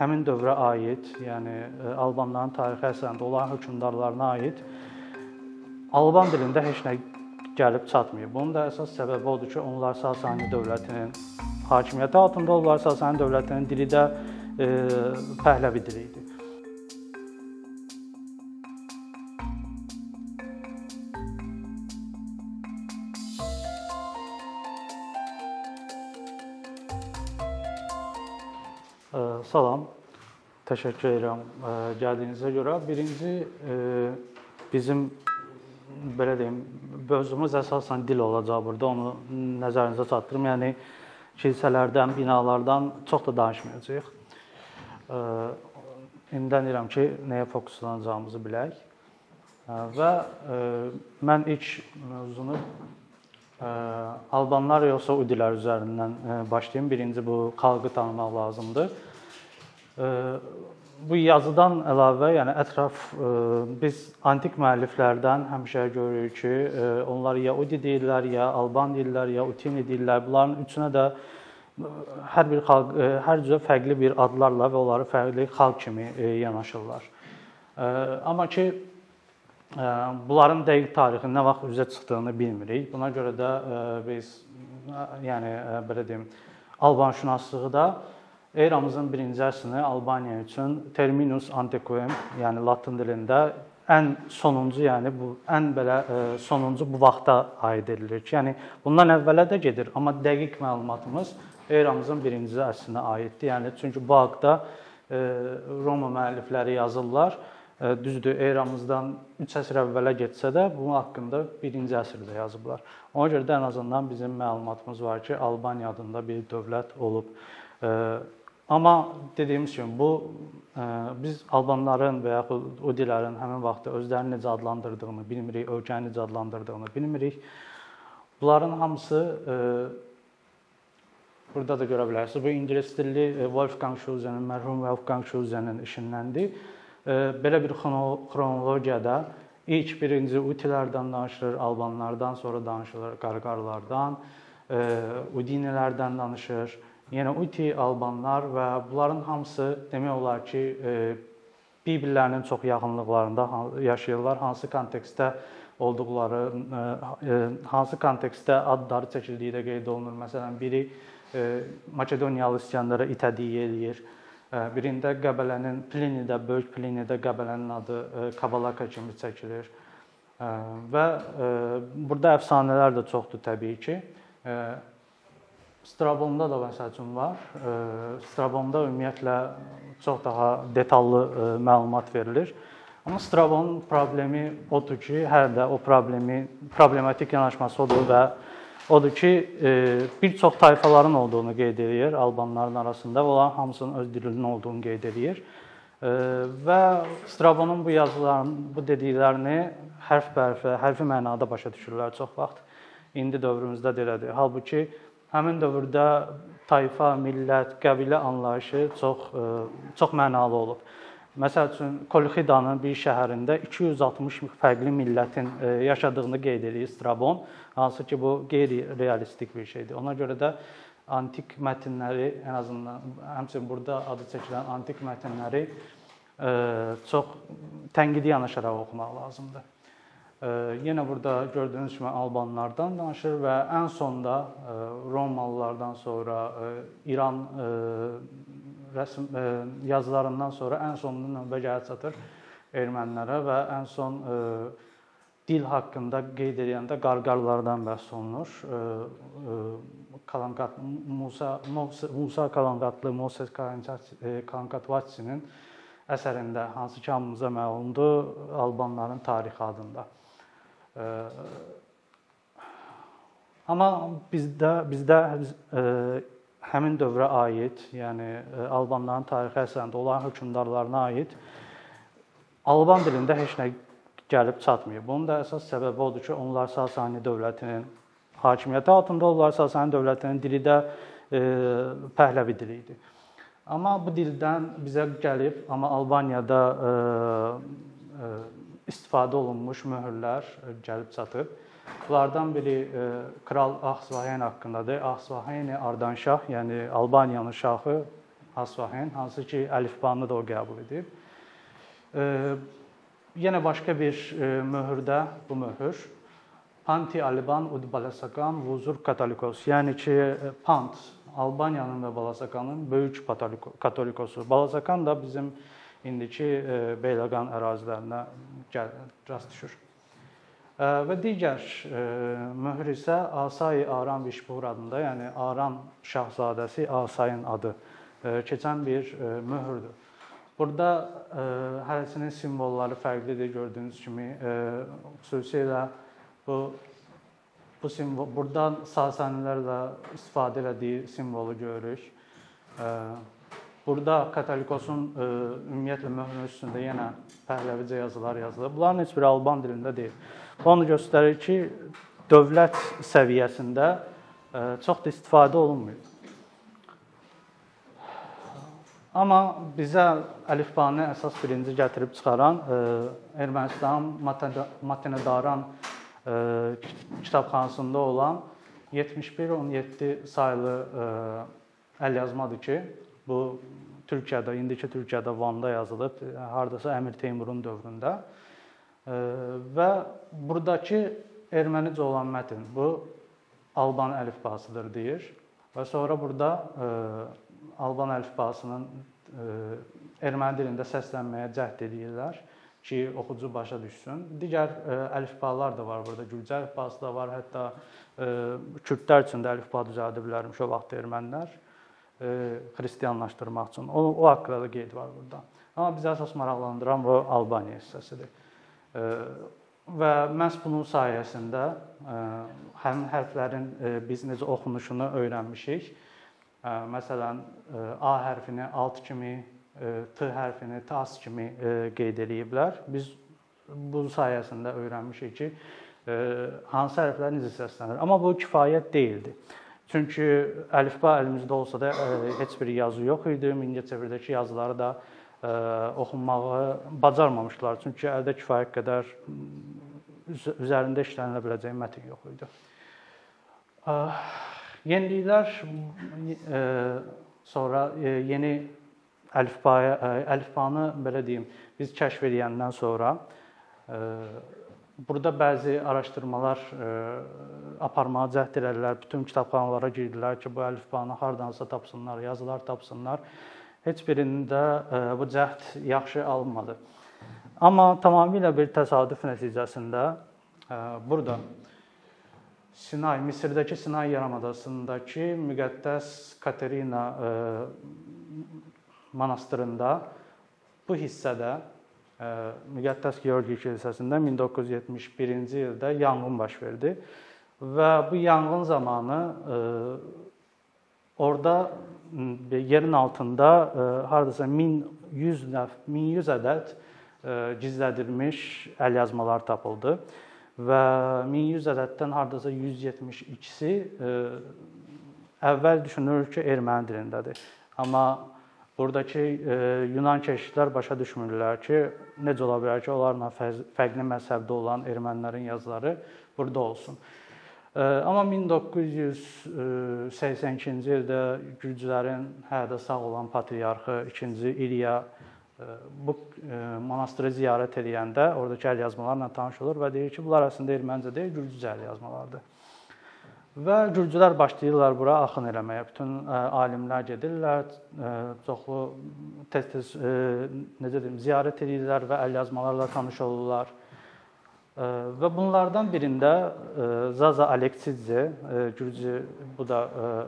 həmin dövrə aid, yəni e, albanların tarixi əsərində olan hökmdarlarına aid alban dilində heç nə gəlib çatmayıb. Bunun da əsas səbəbi odur ki, onlar Sasani dövlətinin hakimiyyəti altında oldular. Sasani dövlətinin dili də e, Pəhləvi dili idi. Salam. Təşəkkür edirəm gəldiyinizə görə. Birinci bizim belə deyim, mövzumuz əsasən dil olacaq burada. Onu nəzərinizə çatdırım. Yəni kilsələrdən, binalardan çox da danışmayacağıq. İmkan edirəm ki, nəyə fokuslanacağımızı bilək. Və mən ilk mövzunu Albanlar yoxsa udilər üzərindən başlayım. Birinci bu xalqı tanımaq lazımdır. Bu yazıdan əlavə, yəni ətraf biz antik müəlliflərdən həmişə görürük ki, onlar ya Udi deyirlər, ya Alban deyirlər, ya Utini deyirlər. Bunların üçünə də hər bir xalq hər cürə fərqli bir adlarla və onları fərqli xalq kimi yanaşırlar. Amma ki bunların dəqiq tarixi nə vaxt üzə çıxdığını bilmirik. Buna görə də biz yəni belə deyim, Albanşünaslığı da eramızın 1-ci əsrini Albaniya üçün terminus antiquum, yəni latın dilində ən sonuncu, yəni bu ən belə sonuncu bu vaxta aid edilir ki, yəni bundan əvvələ də gedir, amma dəqiq məlumatımız eramızın 1-ci əsrinə aiddir. Yəni çünki bu haqqda Roma müəllifləri yazırlar. Düzdür, eramızdan 3 əsr əvvələ getsə də bunun haqqında 1-ci əsrdə yazıblar. Ona görə də ən azından bizim məlumatımız var ki, Albaniya adında bir dövlət olub. Amma dediyimiz kimi bu biz albanların və yaxud udilərin həmin vaxtda özlərini necə adlandırdığını bilmirik, ölkəni necə adlandırdığını bilmirik. Bunların hamısı burada da görə bilərsiniz. Bu ingilis dilli Wolfgang Schuzenin, mərhum Wolfgang Schuzenin işindəndir belə bir xronologiyada ilk birinci utilərdən danışılır, albanlardan, sonra danışılır qarqarlardan, udinilərdən danışır. Yenə uti, albanlar və bunların hamısı demək olar ki, bir-birlərinin çox yaxınlıqlarında yaşayırlar. Hansı kontekstdə olduqları, hansı kontekstdə adları çəkildiyi də qeyd olunur. Məsələn, biri Makedoniyalı İskəndərə itədiyi eləyir. Birində Qəbələnin Plinidə, böyük Plinidə Qəbələnin adı Kabalaka kimi çəkilir. Və burada əfsanələr də çoxdur təbii ki. Strabonda da üçün var. Strabonda ümumiyyətlə çox daha detallı məlumat verilir. Amma Strabonun problemi odur ki, hər də o problemi problematik yanaşması odur və Odur ki, bir çox tayfaların olduğunu qeyd edir albanların arasında və onların hamısının öz dilinin olduğunu qeyd edir. E, və Strabonun bu yazılarını, bu dediklərini hərf-hərfə, hərfi mənada başa düşürlər çox vaxt. İndi dövrümüzdə də elədir. Halbuki həmin dövrdə tayfa, millət, qəbilə anlayışı çox e, çox mənalı olub. Məsəl üçün Kolxidanın bir şəhərində 260 fərqli millətin yaşadığını qeyd edir Strabon. Hansı ki bu qeyri-realistik bir şeydir. Ona görə də antik mətnləri ən azından həmçinin burada adı çəkilən antik mətnləri e, çox tənqidi yanaşaraq oxumaq lazımdır. E, yenə burada gördüyünüz kimi albanlardan danışır və ən sonda e, Romalılardan sonra İran rəsm yazılarından sonra ən sonunda növbə gəlib çatır ermənilərə və ən son dil haqqında qeyd edəndə qarqarlardan bəhs olunur. Kalanqat Musa Musa Kalanqatlı Moses Kalanqatvatsinin əsərində hansı ki hamımıza məlumdur, albanların tarixi adında. Amma bizdə bizdə həmin dövrə aid, yəni albanların tarixi əsərində olan hökmdarlarına aid alban dilində heç nə gəlib çatmayıb. Bunun da əsas səbəbi odur ki, onlar Sasani dövlətinin hakimiyyəti altında oldular. Sasani dövlətinin dili də e, Pəhləvi dili idi. Amma bu dildən bizə gəlib, amma Albaniyada e, e, istifadə olunmuş möhürlər gəlib çatıb. Bunlardan biri e, Kral Ahsvahen haqqındadır. Ahsvaheni Ardanşah, yəni Albaniyanın şahı Asfahen, hansı ki əlifbanı da o qəbul edib. Yenə başqa bir möhürdə bu möhür Panti Alban ud Balasakan Vuzur Katolikos, yəni ki Pant Albaniyanın və Balasakanın böyük katolikosu. Balasakan da bizim indiki Beyləqan ərazilərinə rast düşür. Və digər möhür isə Asay Aran Vişbur adında, yəni Aran şahzadəsi Asayın adı keçən bir möhürdür. Burada hərəsinin simvolları fərqlidir gördüyünüz kimi. Xüsusilə bu bu simvol burdan Sasanilər də istifadə etdiyi simvolu görürük. Burada Katolikos'un ümumiyyətlə möhrün üstündə yenə pəhləvicə yazılar yazılıb. Bunların heç biri alban dilində deyil. Onu göstərir ki, dövlət səviyyəsində çox da istifadə olunmuyor. Amma bizə əlifbanı əsas birinci gətirib çıxaran Ermənistan Matenedaran kitabxanasında olan 71-17 saylı əlyazmadır ki, bu Türkiyədə, indiki Türkiyədə Vanda yazılıb, hardasa Əmir Teymurun dövründə. Və burdakı ermənicə olan mətn bu Alban əlifbasıdır deyir. Və sonra burada Alban əlifbasının erməni dilində səslənməyə cəhd edirlər ki, oxucu başa düşsün. Digər əlifbalar da var burada. Gürcə əlifbası da var. Hətta kürdlər üçün də əlifba düzəldiblərmiş o vaxt ermənilər xristianlaşdırmaq üçün. O, o haqqında da qeyd var burada. Amma bizə əsas maraqlandıran bu Albaniya hissəsidir. Və məhz bunun sayəsində həmin hərflərin biz necə oxunuşunu öyrənmişik. Məsələn, A hərfini alt kimi, T hərfini tas kimi qeyd eləyiblər. Biz bu sayəsində öyrənmişik ki, hansı hərflər necə səslənir. Amma bu kifayət deyildi. Çünki əlifba əlimizdə olsa da heç bir yazı yox idi. Mingəçevirdəki yazıları da oxunmağı bacarmamışdılar. Çünki əldə kifayət qədər üzərində işlənilə biləcək mətn yox idi. Yeniliklər sonra yeni əlifbaya əlifbanı belə deyim, biz kəşf edəndən sonra burada bəzi araşdırmalar aparmağa cəhd elədilər. Bütün kitabxanalara girdilər ki, bu əlifbanı hardansa tapsınlar, yazılar tapsınlar. Heç birində bu cəhd yaxşı alınmadı. Amma tamamilə bir təsadüf nəticəsində burada Sinay, Misirdəki Sinay yarımadasındakı müqəddəs Katerina monastırında bu hissədə Müqəddəs Georgi kilsəsində 1971-ci ildə yanğın baş verdi və bu yanğın zamanı orada yerin altında hardasa 1100 nəf 1100 ədəd gizlədilmiş əlyazmalar tapıldı və 1100 ədəddən hardasa 172-si əvvəl düşünülür ki, erməni dilindədir. Amma Buradakı Yunan keşişlər başa düşmürlər ki, necə ola bilər ki, onlarla fərqli məzhəbdə olan ermənilərin yazıları burada olsun. Amma 1982-ci ildə gürcülərin hələ sağ olan patriarxı 2-ci İliya bu monastırı ziyarət edəndə oradakı əlyazmalarla tanış olur və deyir ki, bunlar əslində ermənicə deyil, gürcücə əlyazmalardır. Və gürcülər başlayırlar bura axın eləməyə. Bütün alimlər gedirlər, çoxlu tez-tez necə deyim, ziyarət edirlər və əlyazmalarla tanış olurlar. Və bunlardan birində Zaza Aleksidze, gürcü bu da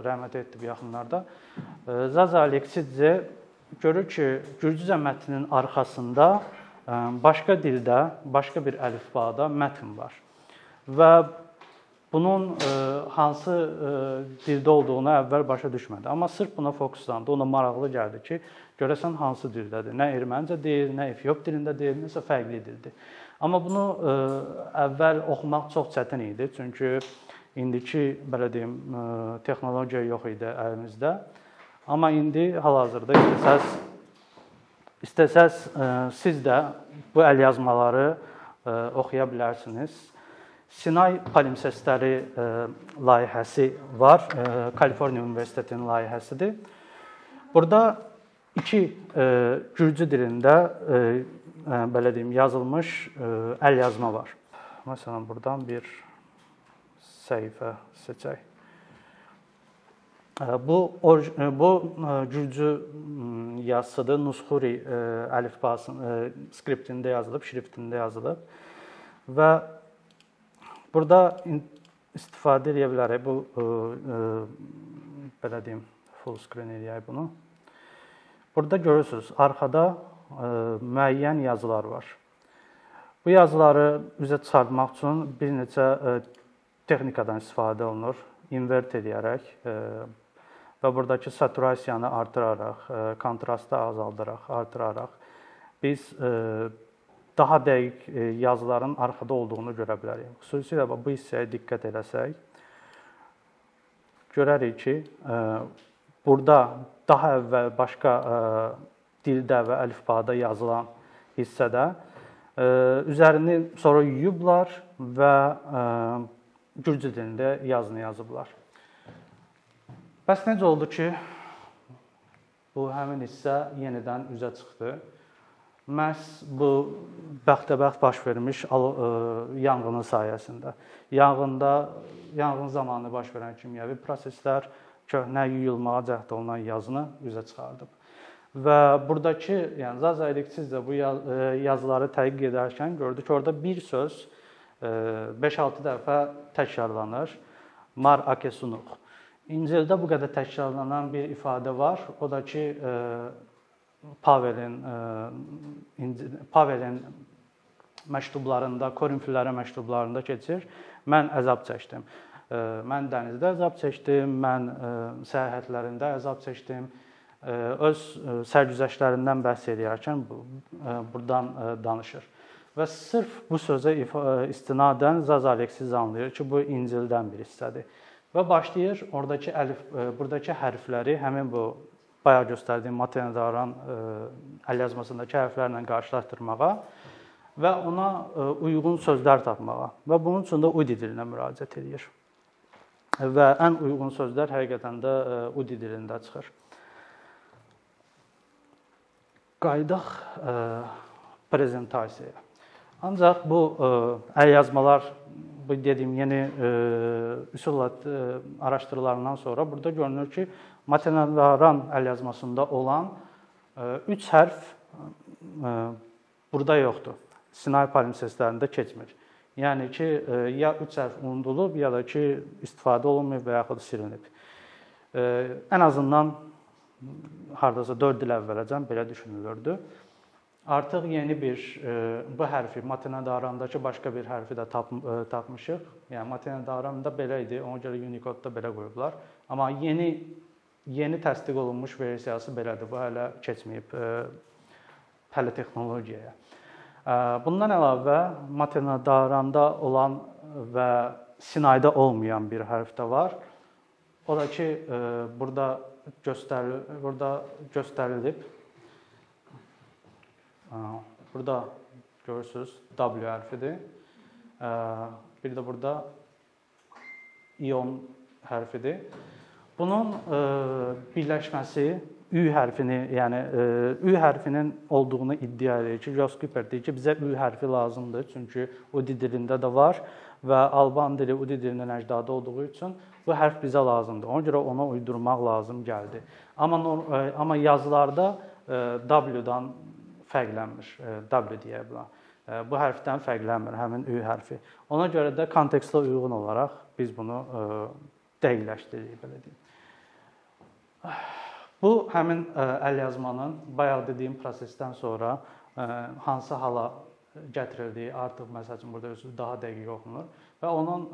rəhmət etdi bu yaxınlarda. Zaza Aleksidze görür ki, gürcücə mətnin arxasında başqa dildə, başqa bir əlifbada mətn var. Və Bunun e, hansı e, dildə olduğunu əvvəl başa düşmədi. Amma sırf buna fokuslandı. Ona maraqlı gəldi ki, görəsən hansı dildədir? Nə ermənicə deyil, nə efiop dilində deyil, nəsə fərqli dildir. Amma bunu e, əvvəl oxumaq çox çətin idi. Çünki indiki belə deyim, texnologiya yox idi əlimizdə. Amma indi hal-hazırda istəsəz istəsəz siz də bu əlyazmaları oxuya bilərsiniz. Sinay palimpsestləri e, layihəsi var. E, Kaliforniya Universitetinin layihəsidir. Burada iki gürcü dilində belə deyim, yazılmış əl yazma var. Məsələn, burdan bir səhifə seçək. Bu bu gürcü yazısıdır. Nusxuri əlifbasının skriptində yazılıb, şriftində yazılıb və burada istifadə edə bilərik. Bu belə deyim, full screen eləyək bunu. Burada görürsüz, arxada müəyyən yazılar var. Bu yazıları üzə çıxartmaq üçün bir neçə texnikadan istifadə olunur. Invert edərək və burdakı saturasiyanı artıraraq, e, kontrastı azaldaraq, artıraraq biz e, daha dəqiq e, yazıların arxada olduğunu görə bilərik. Xüsusilə bu hissəyə diqqət eləsək, görərik ki, burada daha əvvəl başqa dildə və əlifbada yazılan hissədə üzərini sonra yuyublar və gürcü dilində yazını yazıblar. Bəs necə oldu ki, bu həmin hissə yenidən üzə çıxdı? Məhz bu bəxtəbəxt baş vermiş e, yanğının sayəsində. Yanğında yanğın zamanı baş verən kimyəvi proseslər köhnə yuyulmağa cəhd olunan yazını üzə çıxardıb. Və burdakı, yəni Zaza Elektriz də bu e, yazıları tədqiq edərkən gördük orada bir söz 5-6 e, dəfə təkrarlanır. Mar akesunuq. İncildə bu qədər təkrarlanan bir ifadə var. O da ki, Pavelin e, Pavelin məktublarında, Korinfillərə məktublarında keçir. Mən əzab çəkdim. E, mən dənizdə əzab çəkdim, mən səyahətlərində əzab çəkdim. Öz sərgüzəştlərindən bəhs edərkən burdan danışır. Və sırf bu sözə istinadən Zaz Aleksiz anlayır ki, bu İncildən bir hissədir. Və başlayır oradakı əlif e, burdakı hərfləri həmin bu bayaq göstərdiyim Matenedaran e, əl yazmasındakı hərflərlə qarşılaşdırmağa və ona e, uyğun sözlər tapmağa və bunun üçün də UDI dilinə müraciət edir. Və ən uyğun sözlər həqiqətən də UDI dilində çıxır. Qayıdaq prezentasiyaya. Ancaq bu əl yazmalar bu dediyim yeni e, üsulla e, araşdırılarından sonra burada görünür ki, Matenaran əl yazmasında olan 3 e, hərf burada yoxdur. Sinay palimpsestlərində keçmir. Yəni ki, ya 3 hərf unudulub, ya da ki, istifadə olunmayıb və yaxud silinib. Ən azından hardasa 4 il əvvələcən belə düşünülürdü. Artıq yeni bir e, bu hərfi Matena-Darandakı başqa bir hərfi də tap, e, tapmışıq. Yəni Matena-Daranda belə idi, ona görə Unicode-da belə qoyublar. Amma yeni yeni təsdiq olunmuş versiyası belədir. Bu hələ keçməyib e, hələ texnologiyaya. Bundan əlavə Matena-Daranda olan və Sinayda olmayan bir hərf də var. O da ki, burada göstərilir, burada göstərilib Burada görürsüz W hərfidir. Bir də burada ion hərfidir. Bunun birləşməsi Ü hərfini, yəni Ü hərfinin olduğunu iddia edir ki, Jos Cooper deyir ki, bizə Ü hərfi lazımdır, çünki Udi dilində də var və Alban dili Udi dilinin əcdadı olduğu üçün bu hərf bizə lazımdır. Ona görə ona uydurmaq lazım gəldi. Amma amma yazılarda W-dan fərqlənmir. E, w deyə bilərik. E, bu hərfdən fərqlənmir həmin ü hərfi. Ona görə də kontekstə uyğun olaraq biz bunu e, dəqiqləşdiririk belə deyim. Bu həmin əl yazmanın bayaq dediyim prosesdən sonra hansı hala gətirildiyi artıq məsəl üçün burada özü daha dəqiq oxunur və onun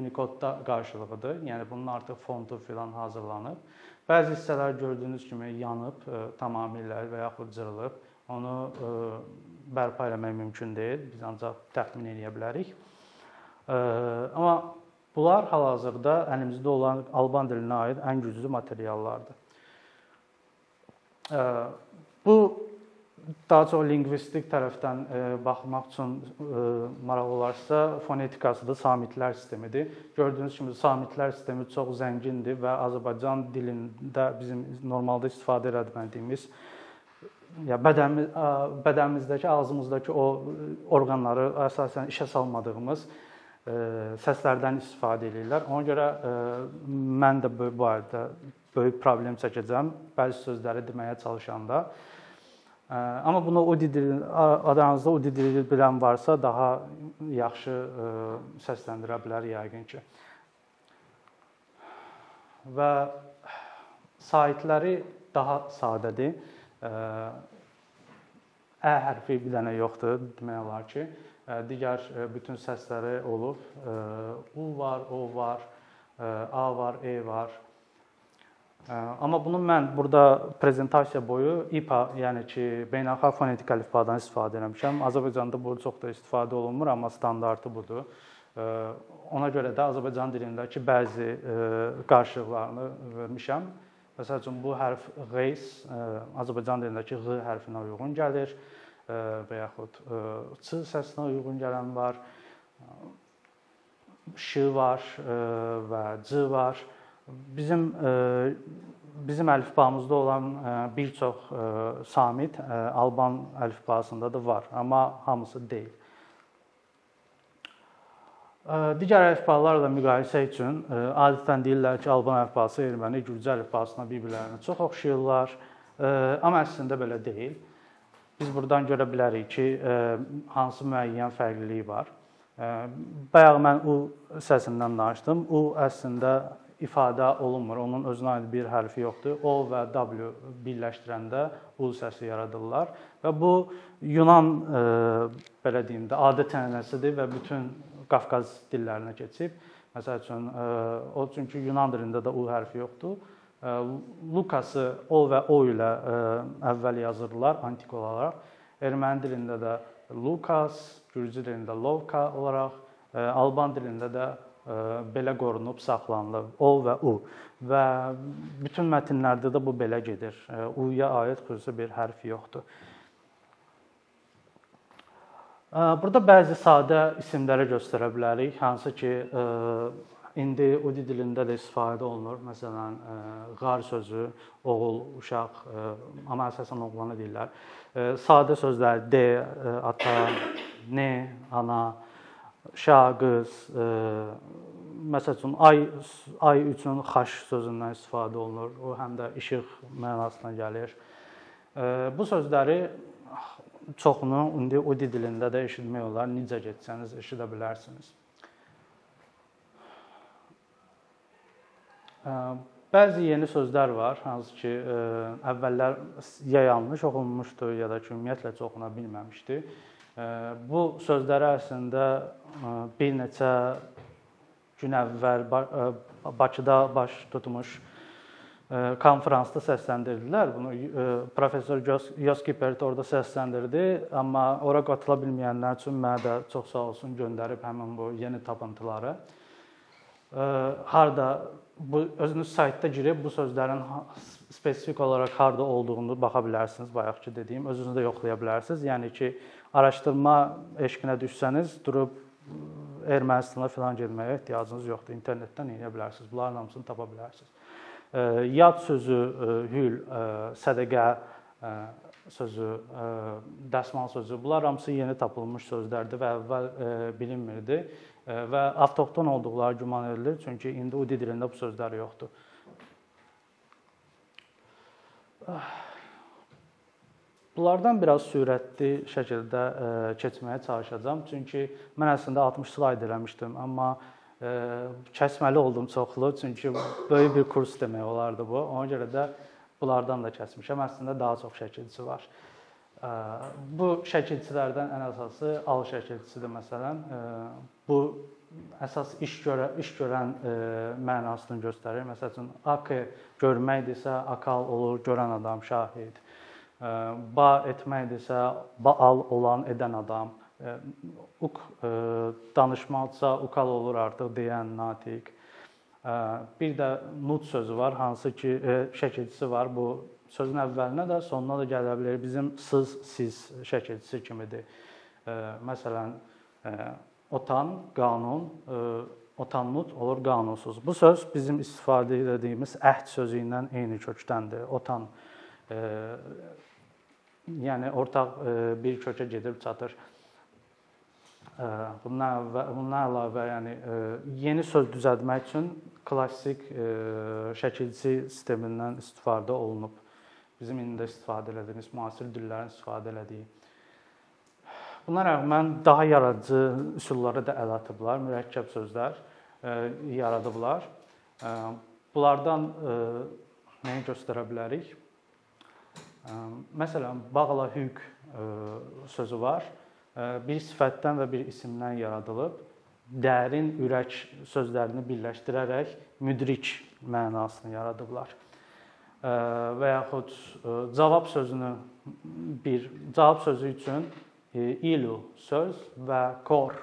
Unicode-da qarşılığıdır. Yəni bunun artıq fontu filan hazırlanıb. Bəzi hissələr gördüyünüz kimi yanıb, tamamilə və yaxud cırılıb onu e, bərpa eləmək mümkün deyil. Biz ancaq təxmin edə bilərik. E, amma bunlar hal-hazırda əlimizdə olan Alban dilinə aid ən güclü materiallardır. Bu daha çox lingvistik tərəfdən baxmaq üçün maraqlı olarsa, fonetikası da samitlər sistemidir. Gördüyünüz kimi samitlər sistemi çox zəngindir və Azərbaycan dilində bizim normalda istifadə etmədiyimiz ya bədənimiz bədənimizdəki ağzımızdakı o orqanları əsasən işə salmadığımız səslərdən istifadə edirlər. Ona görə mən də bu barədə böyük problem çəkəcəm bəzi sözləri deməyə çalışanda. Amma bunu o dil aranızda o dili bilən varsa daha yaxşı səsləndirə bilər yəqin ki. Və saytları daha sadədir. Ə hərfi bir dənə yoxdur, demək olar ki, digər bütün səsləri olub. U var, o var, A var, E var. Amma bunu mən burada prezentasiya boyu İPA, yəni ki, beynəlxalq fonetik əlifbadan istifadə etmişəm. Azərbaycanda bu çox da istifadə olunmur, amma standartı budur. Ona görə də Azərbaycan dilindəki bəzi qarşılıqlarını vermişəm. Məsəl üçün bu hərf qeys Azərbaycan dilindəki ğ hərfinə uyğun gəlir və yaxud ç səsinə uyğun gələn var. Ş var və c var. Bizim bizim əlifbamızda olan bir çox samit Alban əlifbasında da var, amma hamısı deyil. Digər əlifbalarla müqayisə üçün adətən deyirlər ki, Alban əlifbası erməni, gürcü əlifbasına bir-birlərinə çox oxşayırlar, amma əslində belə deyil. Biz burdan görə bilərik ki, hansı müəyyən fərqlilik var. Bayaq mən u səsindən danışdım. U əslində ifadə olunmur. Onun özünə aid bir hərfi yoxdur. O və W birləşdirəndə u səsi yaradırlar və bu Yunan belə deyim də adət ənənəsidir və bütün Qafqaz dillərinə keçib. Məsəl üçün e, o çünki Yunan dilində də u hərfi yoxdur. Lukası o və o ilə əvvəl yazırlar antik olaraq. Erməni dilində də Lukas, Gürcü dilində Lovka olaraq, Alban dilində də belə qorunub saxlanılır. O və u və bütün mətnlərdə də bu belə gedir. U-ya aid xüsusi bir hərf yoxdur. Burada bəzi sadə isimləri göstərə bilərik, hansı ki indi udi dilində də istifadə olunur. Məsələn, qar sözü, oğul, uşaq, amma əsasən oğlana deyirlər. Sadə sözlər de, ata, ne, ana, şa, qız, məsəl üçün ay ay üçün xaş sözündən istifadə olunur. O həm də işıq mənasına gəlir. Bu sözləri çoxunu indi udi dilində də eşitmək olar. Necə getsəniz eşidə bilərsiniz. Bəzi yeni sözlər var, hansı ki, əvvəllər ya yanlış oxunmuşdu, ya da ki, ümumiyyətlə çox oxuna bilməmişdi. Bu sözləri əslində bir neçə gün əvvəl Bakıda baş tutmuş konfransda səsləndirdilər. Bunu professor Yoski Pert orada səsləndirdi, amma ora qatıla bilməyənlər üçün mənə də çox sağ olsun göndərib həmin bu yeni tapıntıları. Harda bu özünüz saytda girib bu sözlərin spesifik olaraq harda olduğunu baxa bilərsiniz, bayaqçı dediyim, özünüz də yoxlaya bilərsiniz. Yəni ki, araşdırma eşqinə düşsəniz, durub Ermənistana filan getməyə ehtiyacınız yoxdur. İnternetdən edə bilərsiniz. Bunların hamısını tapa bilərsiniz yad sözü hül, sədəqə sözü, dəsmal sözü bunlar hamısı yeni tapılmış sözlərdir və əvvəl bilinmirdi və avtoxton olduqları güman edilir, çünki indi udi dilində bu sözlər yoxdur. Bunlardan biraz sürətli şəkildə keçməyə çalışacağam, çünki mən əslində 60 slayd eləmişdim, amma kəsməli oldum çoxlu, çünki böyük bir kurs demək olardı bu. Ona görə də bunlardan da kəsmişəm. Əslində daha çox şəkilçi var. Bu şəkilçilərdən ən əsası al şəkilçisidir məsələn. Bu əsas iş görə iş görən mənasını göstərir. Məsəl üçün ak görməkdirsə, akal olur, görən adam, şahid. Ba etməkdirsə, baal olan, edən adam uk danışmaqsa ukal olur artıq deyən natiq. Bir də nut sözü var, hansı ki şəkilçisi var. Bu sözün əvvəlinə də, sonuna da gələ bilər. Bizim siz, siz şəkilçisi kimidir. Məsələn, otan, qanun, otanmut olur qanunsuz. Bu söz bizim istifadə etdiyimiz əhd sözü ilə eyni kökdəndir. Otan yəni ortaq bir kökə gedib çatır. Bundan bundan əlavə, yəni yeni söz düzəltmək üçün klassik şəkilçi sistemindən istifadə olunub. Bizim indi istifadə etdiyimiz müasir dillərin istifadə etdiyi. Buna rəğmən daha yaradıcı üsullara da əl atıblar, mürəkkəb sözlər yaradıblar. Bunlardan nəyi göstərə bilərik? Məsələn, bağla hüq sözü var bir sifətdən və bir isimdən yaradılıb, dərin, ürək sözlərini birləşdirərək müdrik mənasını yaradıblar. Və yaxud cavab sözünü bir cavab sözü üçün ilu söz və kor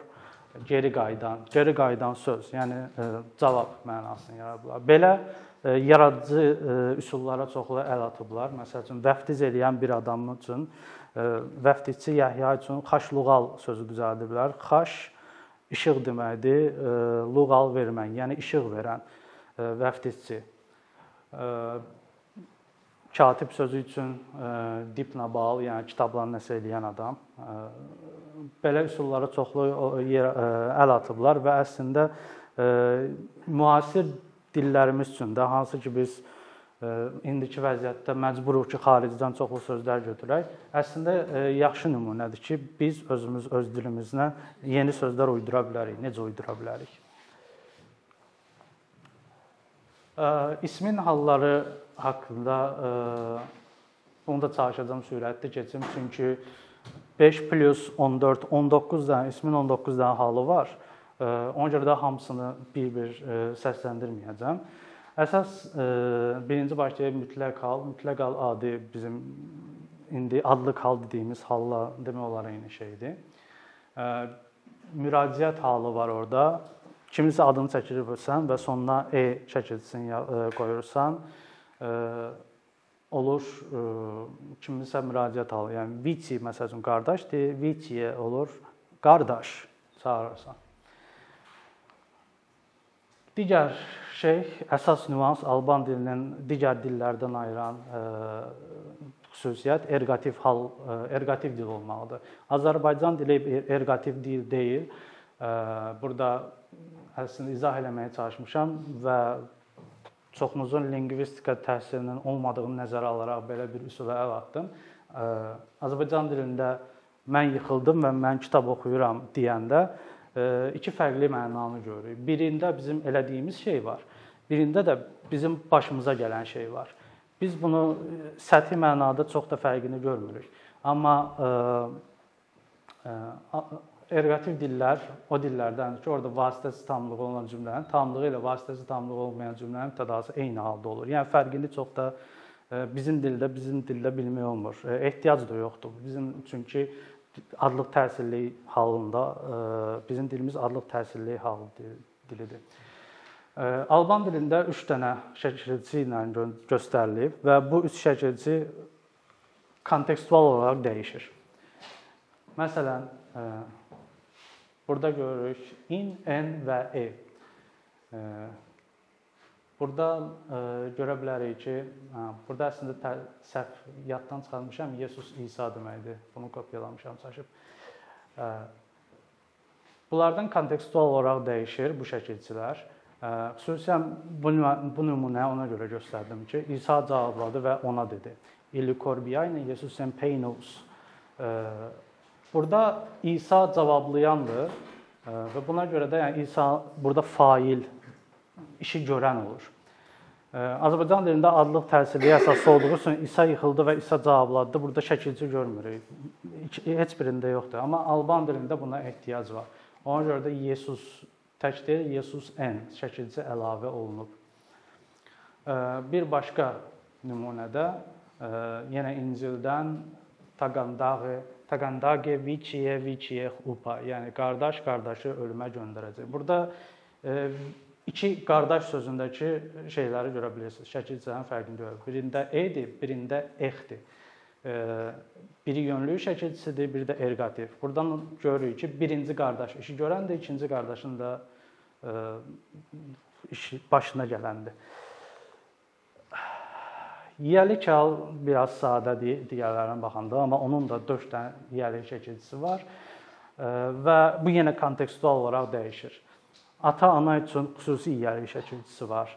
geri qayıdan, geri qayıdan söz, yəni cavab mənasını yaradıblar. Belə yaradıcı üsullara çoxlu əl atıblar. Məsəl üçün vəftiz edən bir adam üçün vəftizçi Yəhya üçün xaşluğal sözü düzəldiblər. Xaş işıq deməkdir, luğal vermək, yəni işıq verən vəftizçi. Katib sözü üçün dipnabal, yəni kitablarını nəsə eləyən adam. Belə üsullara çoxlu əl atıblar və əslində müasir dillərimiz üçün də hansı ki biz indiki vəziyyətdə məcburuq ki, xaricdən çoxlu sözlər götürək. Əslində yaxşı nümunədir ki, biz özümüz öz dilimizlə yeni sözlər uydura bilərik. Necə uydura bilərik? İsmin halları haqqında bunu da çalışacağam sürətli keçim, çünki 5 14 19 dənə ismin 19 dənə halı var. Ona görə də hamısını bir-bir səsləndirməyəcəm. Əsas e, birinci başlayıb mütləq hal. Mütləq hal adi bizim indi adlıq hal dediyimiz halla demək olar eyni şeydir. E, müraciət halı var orada. Kiminsə adını çəkirsən və sonuna e çəkilsin e, qoyursan, olur kiminsə müraciət halı. Yəni Vici məsələn qardaşdır, Viciyə olur qardaş çağırırsan. Digər şey, əsas nüans Alban dilinin digər dillərdən ayıran e, xüsusiyyət erqativ hal, e, erqativ dil olmalıdır. Azərbaycan dili erqativ dil deyil. E, burada əslində izah eləməyə çalışmışam və çoxunuzun lingvistika təhsilinin olmadığını nəzərə alaraq belə bir üsula əl atdım. Azərbaycan dilində mən yıxıldım və mən kitab oxuyuram deyəndə iki fərqli mənanı görürük. Birində bizim elədiyimiz şey var, birində də bizim başımıza gələn şey var. Biz bunu səthi mənada çox da fərqini görmürük. Amma erqativ dillər o dillərdən ki, orada vasitəsiz tamlığı olan cümlənin tamlığı ilə vasitəsiz tamlığı olmayan cümlənin mübtədası eyni halda olur. Yəni fərqini çox da bizim dildə, bizim dildə bilmək olmur. Ehtiyac da yoxdur. Bizim çünki adlıq təsirli halında bizim dilimiz adlıq təsirli hal dilidir. Alban dilində 3 dənə şəkilçi ilə göstərilib və bu üç şəkilçi kontekstual olaraq dəyişir. Məsələn, burada görürük in, en və e. Burada e, görə bilərik ki, hə, burada əslində səhv yaddan çıxarmışam, Jesus İsa deməkdir. Bunu kopyalamışam, çaşıb. E, bunlardan kontekstual olaraq dəyişir bu şəkilçilər. E, xüsusən bu bu nümunə ona görə göstərdim ki, İsa cavabladı və ona dedi: "İli korbiayne Jesus en peinos." Burada İsa cavablayandır və buna görə də yəni İsa burada fail işi görən olur. Azərbaycan dilində adlıq təsirliyə əsaslı olduğu üçün İsa yıxıldı və İsa cavabladı. Burada şəkilçi görmürük. Heç birində yoxdur. Amma Alban dilində buna ehtiyac var. Ona görə də Jesus tək deyil, Jesus en şəkilçi əlavə olunub. Bir başqa nümunədə yenə İncildən Taqandaqe Taqandaqe viçiye viçiye upa, yəni qardaş qardaşı ölümə göndərəcək. Burada iki qardaş sözündəki şeyləri görə bilirsiniz. Şəkilçilərin fərqini görə. Birində e-dir, birində ex-dir. Biri yönlü şəkilçisidir, biri də erqativ. Burdan görürük ki, birinci qardaş işi görəndir, ikinci qardaşın da işi başına gələndir. Yiyəlik hal biraz sadədir digərlərinə baxanda, amma onun da 4 dənə yiyəlik çəkicisi var və bu yenə kontekstual olaraq dəyişir. Ata-ana üçün xüsusi yiyəlik çəkicisi var.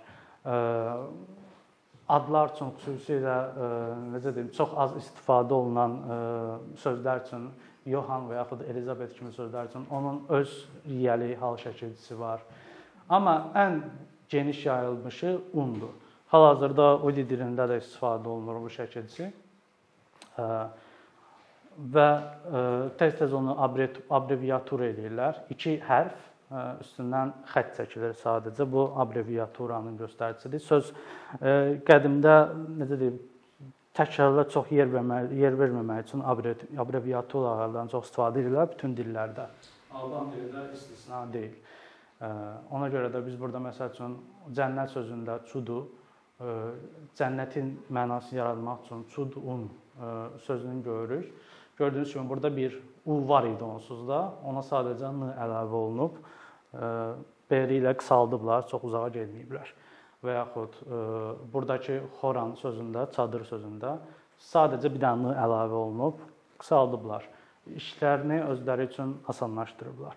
Adlar üçün xüsusilə necə deyim, çox az istifadə olunan sözlər üçün Johan və yaxud Elizabet kimi sözlər üçün onun öz yiyəli hal şəkilçisi var. Amma ən geniş yayılmışı undur. Hal-hazırda Udi dilində də istifadə olunur bu şəkilçi. Və tez-tez onu abreviatur edirlər. 2 hərf üstündən xətt çəkilir sadəcə. Bu abreviaturanın göstəricisidir. Söz qədimdə necə deyim, təkrarla çox yer vermək, yer verməmək üçün abreviaturalardan çox istifadə edirlər bütün dillərdə. Alban dilində istisna deyil. Ona görə də biz burada məsəl üçün cənnət sözündə çudu cənnətin mənasını yaratmaq üçün çudun sözünü görürük. Gördüyünüz kimi burada bir u var idi onsuz da. Ona sadəcə n əlavə olunub. B ilə qısaldıblar, çox uzağa getməyiblər və yaxud e, burdakı xoran sözündə, çadır sözündə sadəcə bir dənə əlavə olunub, qısaldıblar. İşlərini özləri üçün asanlaşdırıblar.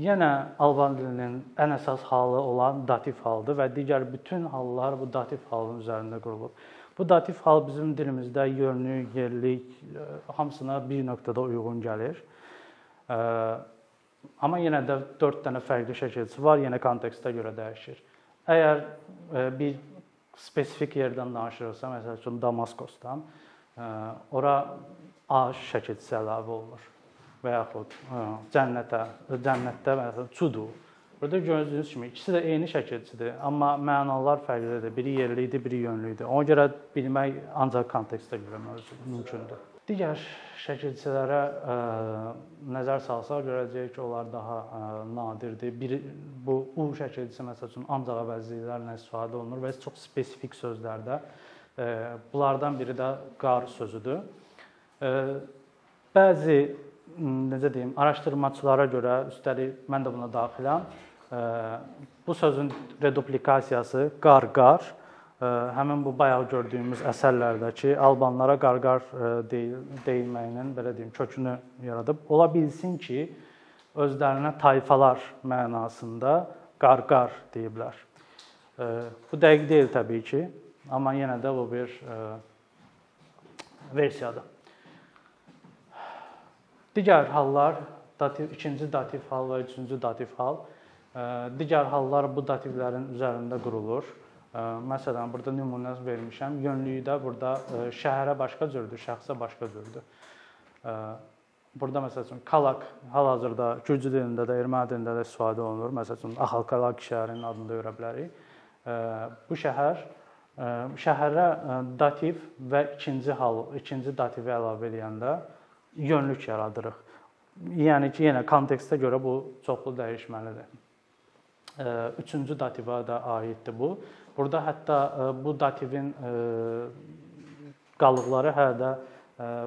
Yenə Alban dilinin ən əsas halı olan dativ haldır və digər bütün hallar bu dativ halının üzərində qurulub. Bu dativ hal bizim dilimizdə yönlü, yerlik e, hamısına bir nöqtədə uyğun gəlir. E, amma yenə də 4 dənə fərqli şəkilçisi var, yenə kontekstə görə dəyişir. Əgər e, bir spesifik yerdən danışırıqsa, məsəl üçün Damaskosdan, ora A şəkilçisi əlavə olunur və yaxud e, cənnətə, cənnətdə məsələn Çudu. Burada gördüyünüz kimi ikisi də eyni şəkilçidir, amma mənalar fərqlidir. Biri yerli idi, biri yönlü idi. Ona görə bilmək ancaq kontekstə görə mümkündür. Digər şəkilçilərə ə, nəzər salsaq görəcəyik ki, onlar daha ə, nadirdir. Bir bu u şəkilçisi məsəl üçün ancaq əvəzliklərlə istifadə olunur və çox spesifik sözlərdə. Ə, bunlardan biri də qar sözüdür. Ə, bəzi necə deyim, araşdırmaçılara görə, üstəlik mən də buna daxiləm, ə, bu sözün reduplikasiyası qar-qar həmin bu bayaq gördüyümüz əsərlərdəki albanlara qarqar deyil, deyilməyinin belə deyim kökünü yaradıb. Ola bilsin ki, özlərinə tayfalar mənasında qarqar deyiblər. Bu dəqiq deyil təbii ki, amma yenə də bu bir versiyadır. Digər hallar dativ, ikinci dativ hal və üçüncü dativ hal. Digər hallar bu dativlərin üzərində qurulur. Məsələn, burada nümunə vermişəm. Yönlükdə burada şəhərə başqa cürdür, şəxsə başqa cürdür. Burada məsəl üçün Kalak hal-hazırda gürcü dilində də, erməni dilində də istifadə olunur. Məsəl üçün Axalkalak şəhərinin adını da görə bilərik. Bu şəhər şəhərə dativ və ikinci hal, ikinci dativi əlavə edəndə yönlük yaradırıq. Yəni ki, yenə kontekstə görə bu çoxlu dəyişməlidir. Üçüncü dativa da aiddir bu. Burada hətta bu dativin qalıqları hələ də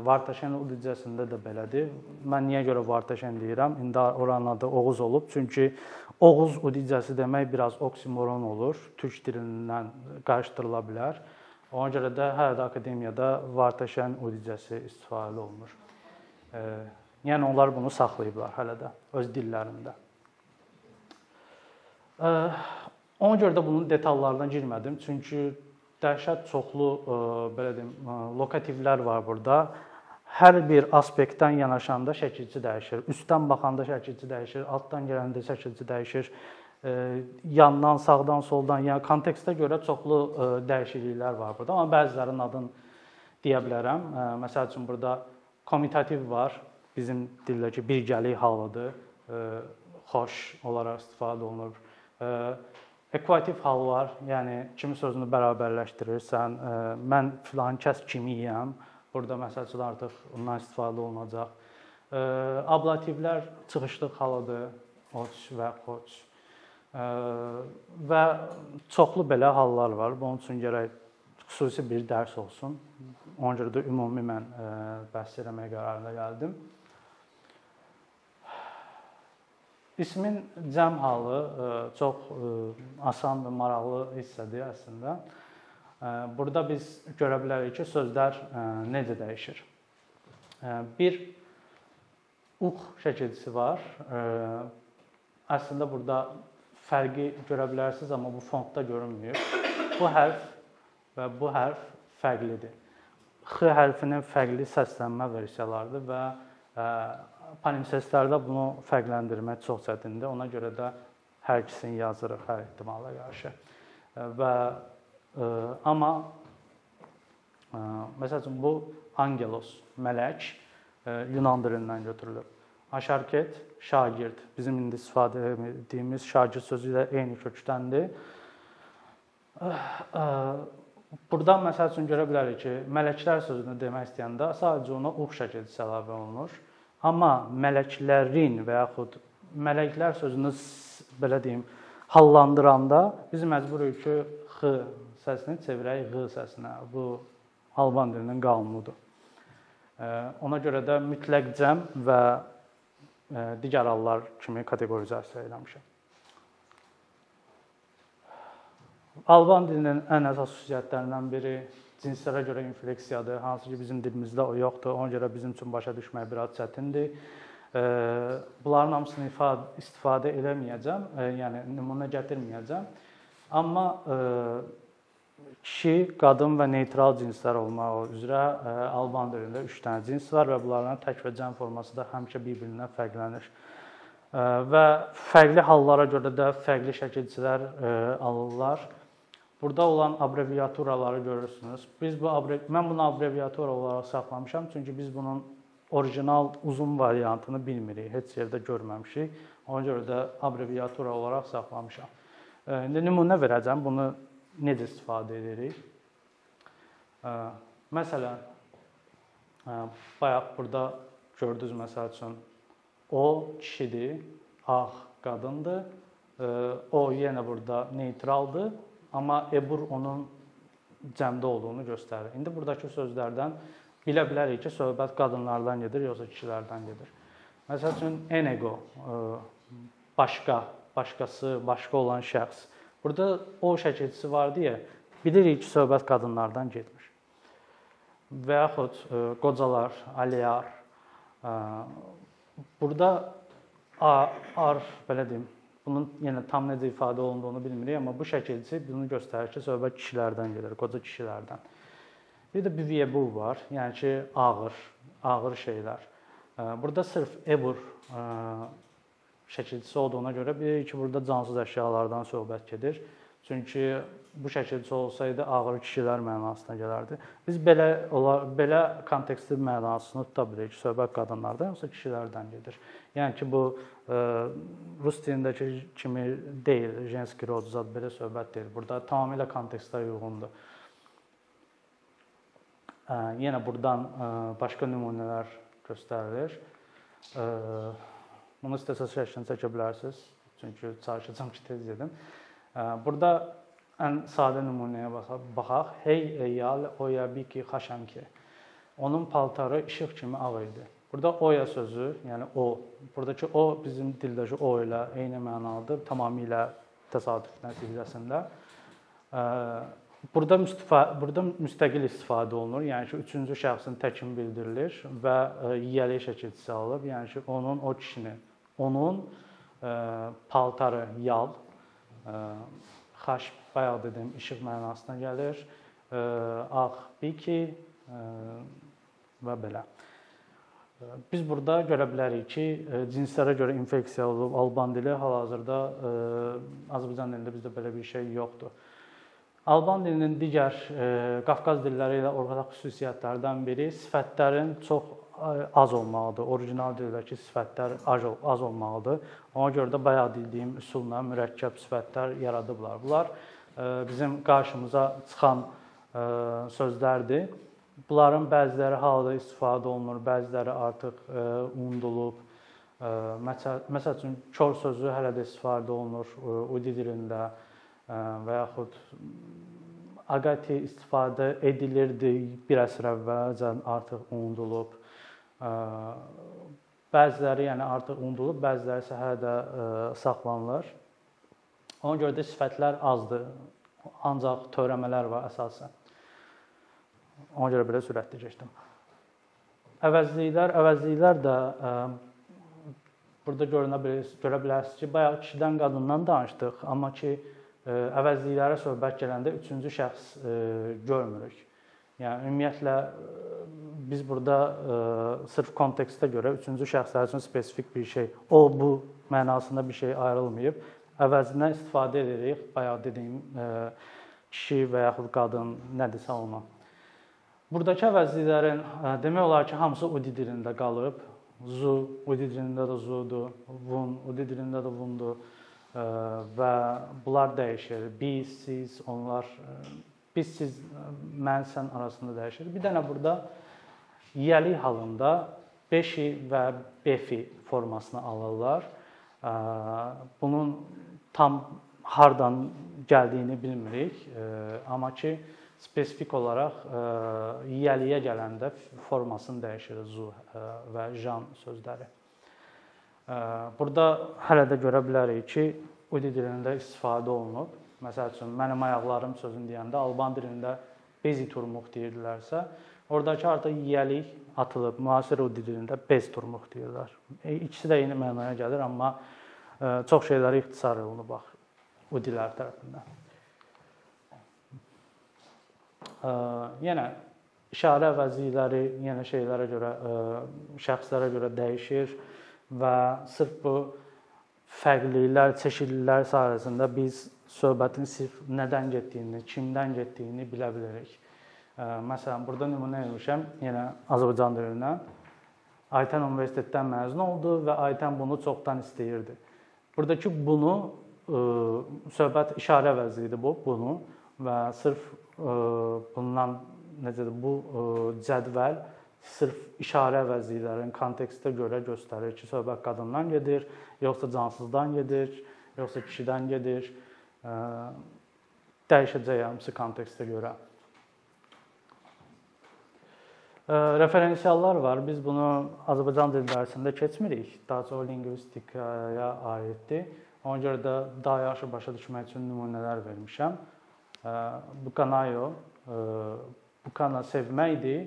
Vartaşen udicəsində də belədir. Mən niyə görə Vartaşen deyirəm? İndi oranın adı Oğuz olub. Çünki Oğuz udicəsi demək biraz oksimoron olur. Türk dilindən qarışdırıla bilər. Ona görə də hələ də akademiyada Vartaşen udicəsi istifadə olunur. Yəni onlar bunu saxlayıblar hələ də öz dillərində. Ona görə də bunun detallarına girmədim, çünki dəhşət çoxlu e, belə deyim, e, lokativlər var burada. Hər bir aspektdən yanaşanda şəkilçi dəyişir. Üstdən baxanda şəkilçi dəyişir, altdan gələndə şəkilçi dəyişir. E, yandan, sağdan, soldan, yəni kontekstə görə çoxlu dəyişikliklər var burada, amma bəzilərinin adını deyə bilərəm. Məsəl üçün burada komitativ var. Bizim dildəki birgəlik halıdır. Xoş olaraq istifadə olunur ekvativ hal var. Yəni kimi sözünü bərabərləşdirirsən. Mən filan kəs kimiyəm. Burada məsəl üçün artıq ondan istifadə olunacaq. Ablativlər çıxışlıq halıdır. Oç və xoç. Və çoxlu belə hallar var. Bunun üçün gərək xüsusi bir dərs olsun. Ona görə də ümumi mən bəhs etməyə qərarına gəldim. İsmin cəm halı e, çox e, asan və maraqlı hissədir əslində. Burada biz görə bilərik ki, sözlər necə dəyişir. Bir uq şəkilçisi var. Əslində burada fərqi görə bilərsiniz, amma bu fontda görünmür. Bu hərf və bu hərf fərqlidir. X hərfinin fərqli səslənmə versiyalarıdır və palimpsestlərdə bunu fərqləndirmək çox çətindir. Ona görə də hər ikisini yazırıq hər ehtimala qarşı. Və amma məsəl üçün bu angelos, mələk Yunan dilindən götürülüb. Aşarket, şagird. Bizim indi istifadə etdiyimiz şagird sözü ilə eyni kökdəndir. Burada məsəl üçün görə bilərik ki, mələklər sözünü demək istəyəndə sadəcə ona uğ şəkilçisi əlavə olunur. Amma mələklərin və yaxud mələklər sözünü belə deyim, hallandıranda biz məcburuq ki, x səsini çevirək ğ səsinə. Bu alban dilinin qanunudur. Ona görə də mütləq cəm və digər hallar kimi kateqorizasiya eləmişəm. Alban dilinin ən əsas xüsusiyyətlərindən biri cinslərə görə infleksiyadır, hansı ki bizim dilimizdə o yoxdur. Ona görə bizim üçün başa düşmək biraz çətindir. Bunların hamısını istifadə eləməyəcəm, yəni nümunə gətirməyəcəm. Amma kişi, qadın və neytral cinslər olmaq üzrə Alban dilində 3 dənə cins var və bunların tək və cəm forması da həmişə bir-birindən fərqlənir. Və fərqli hallara görə də fərqli şəkilçilər alırlar. Burada olan abreviaturaları görürsünüz. Biz bu mən bunu abreviatura olaraq saxlamışam, çünki biz bunun orijinal uzun variantını bilmirik, heç yerdə görməmişik. Ona görə də abreviatura olaraq saxlamışam. İndi nümunə verəcəm, bunu necə istifadə edirik. Məsələn, bayaq burada gördünüz məsəl üçün o kişidir, ağ qadındır. O yenə burada neytraldır. Amma ebur onun cəmdə olduğunu göstərir. İndi burdakı sözlərdən bilə bilərik ki, söhbət qadınlardan gedir, yoxsa kişilərdən gedir. Məsəl üçün enego e, başqa, başqası, başqa olan şəxs. Burada o şəkilçisi var deyə bilirik ki, söhbət qadınlardan getmir. Və yaxud e, qocalar, aliyar. E, burada ar, belə deyim, Bunun yenə tam necə ifadə olunduğunu bilmirik, amma bu şəkilçi bunu göstərir ki, söhbət kişilərdən gedir, qoca kişilərdən. Bir də büvyebu var, yəni ki, ağır, ağır şeylər. Burada sırf ebur şəkilçisi olduğuna görə bilirik ki, burada cansız əşyalardan söhbət gedir. Çünki bu şəkildə olsaydı ağır kişilər mənasına gələrdi. Biz belə belə kontekstli mənasını tuta bilərik söhbət qadınlardan yoxsa kişilərdən gedir. Yəni ki, bu ə, e, rus dilindəki kimi deyil, jenski rod zad belə söhbət deyil. Burada tamamilə kontekstə uyğundur. Ə, e, yenə burdan ə, e, başqa nümunələr göstərilir. Ə, bunu istəsəz şəklini çəkə bilərsiniz. Çünki çalışacağam ki, tez edim. Burada ən sadə nümunəyə baxaq. Hey eyal oya biki xaşanki. Onun paltarı işıq kimi ağ idi. Burada oya sözü, yəni o, buradakı o bizim dildəki o ilə eyni mənalıdır, tamamilə təsadüf nəticəsində. Burada müstifa burada müstəqil istifadə olunur. Yəni ki, üçüncü şəxsin təkin bildirilir və yiyəli şəkilçisi alınır. Yəni ki, onun o kişinin, onun paltarı yal, xaş bayaq dedim işıq mənasına gəlir. Ağ biki və belə. Biz burada görə bilərik ki, cinslərə görə infeksiya olub Alban dili hal-hazırda Azərbaycan dilində bizdə belə bir şey yoxdur. Alban dilinin digər Qafqaz dilləri ilə ortaq xüsusiyyətlərdən biri sifətlərin çox az olmalıdır. Orijinal dildəki sifətlər az olmalıdır. Ona görə də bayaq dediyim üsulla mürəkkəb sifətlər yaradıblar. Bunlar bizim qarşımıza çıxan sözlərdir. Bunların bəziləri halda istifadə olunur, bəziləri artıq unudulub. Məsəl üçün kör sözü hələ də istifadə olunur udi dilində və yaxud aqati istifadə edilirdi bir əsr əvvəlcən artıq unudulub. Bəziləri yəni artıq unudulub, bəziləri isə hələ də saxlanılır. Ona görə də sifətlər azdır ancaq törəmələr var əsasən. Ona görə belə sürətli keçdim. Əvəzliklər, əvəzliklər də ə, burada görünə bilər, görə bilərsiniz ki, bayaq kişidən, qadından danışdıq, amma ki əvəzliklərə söhbət gələndə üçüncü şəxs görmürük. Yəni ümumiyyətlə biz burada sırf kontekstə görə üçüncü şəxslər üçün spesifik bir şey, o bu mənasında bir şey ayrılmayıb. Əvəzindən istifadə edirik. Bayaq dediyim kişi və yaxud qadın nədirsə ona. Buradakı əvəzliklərin demək olar ki, hamısı udi dilində qalıb. Zu udi dilində də zudur, vun udi dilində də vundur və bunlar dəyişir. Biz, siz, onlar biz, siz, mən, sən arasında dəyişir. Bir dənə burada yiyəlik halında beşi və befi formasını alırlar. Bunun tam hardan gəldiyini bilmirik, amma ki spesifik olaraq e, yiyəliyə gələndə formasını dəyişir zu e, və jan sözləri. E, burada hələ də görə bilərik ki, udi dilində istifadə olunub. Məsəl üçün mənim ayaqlarım sözünü deyəndə alban dilində bezi turmuq deyirdilərsə, oradakı artıq yiyəlik atılıb. Müasir udi dilində bez turmuq deyirlər. İkisi də eyni mənaya gəlir, amma çox şeyləri ixtisar olunub bax udilər tərəfindən yenə işarə əvəzlikləri yenə şeylərə görə, şəxslərə görə dəyişir və sırf bu fərqliliklər, çeşidlilər sayəsində biz söhbətin sırf nədən getdiyini, kimdən getdiyini bilə bilərik. Məsələn, burada nümunə vermişəm, yenə Azərbaycan dilindən. Aytən universitetdən məzun oldu və Aytən bunu çoxdan istəyirdi. Buradakı bunu söhbət işarə əvəzliyidir bu, bunu və sırf bundan necədir bu cədvəl sırf işarə əvəzliklərin kontekstə görə göstərir ki, söhbət qadından gedir, yoxsa cansızdan gedir, yoxsa kişidən gedir. Dəyişəcək hamısı kontekstə görə. Referensiallar var. Biz bunu Azərbaycan dili dərsində keçmirik. Daha çox lingvistikaya aiddir. Ona görə də daha yaxşı başa düşmək üçün nümunələr vermişəm. Bukanayo, Bukana sevməkdir.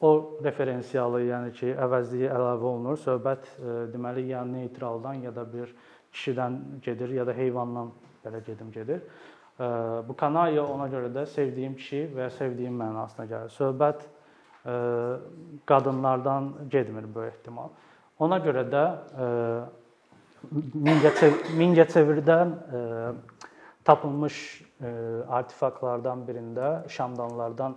O referensiyalı, yəni ki, əvəzliyi əlavə olunur. Söhbət deməli ya neytraldan ya da bir kişidən gedir ya da heyvandan belə gedim gedir. Bu kanayo ona görə də sevdiyim kişi və sevdiyim mənasına gəlir. Söhbət qadınlardan getmir bu ehtimal. Ona görə də Mingəçevirdən tapılmış artefaktlardan birində, şamdanlardan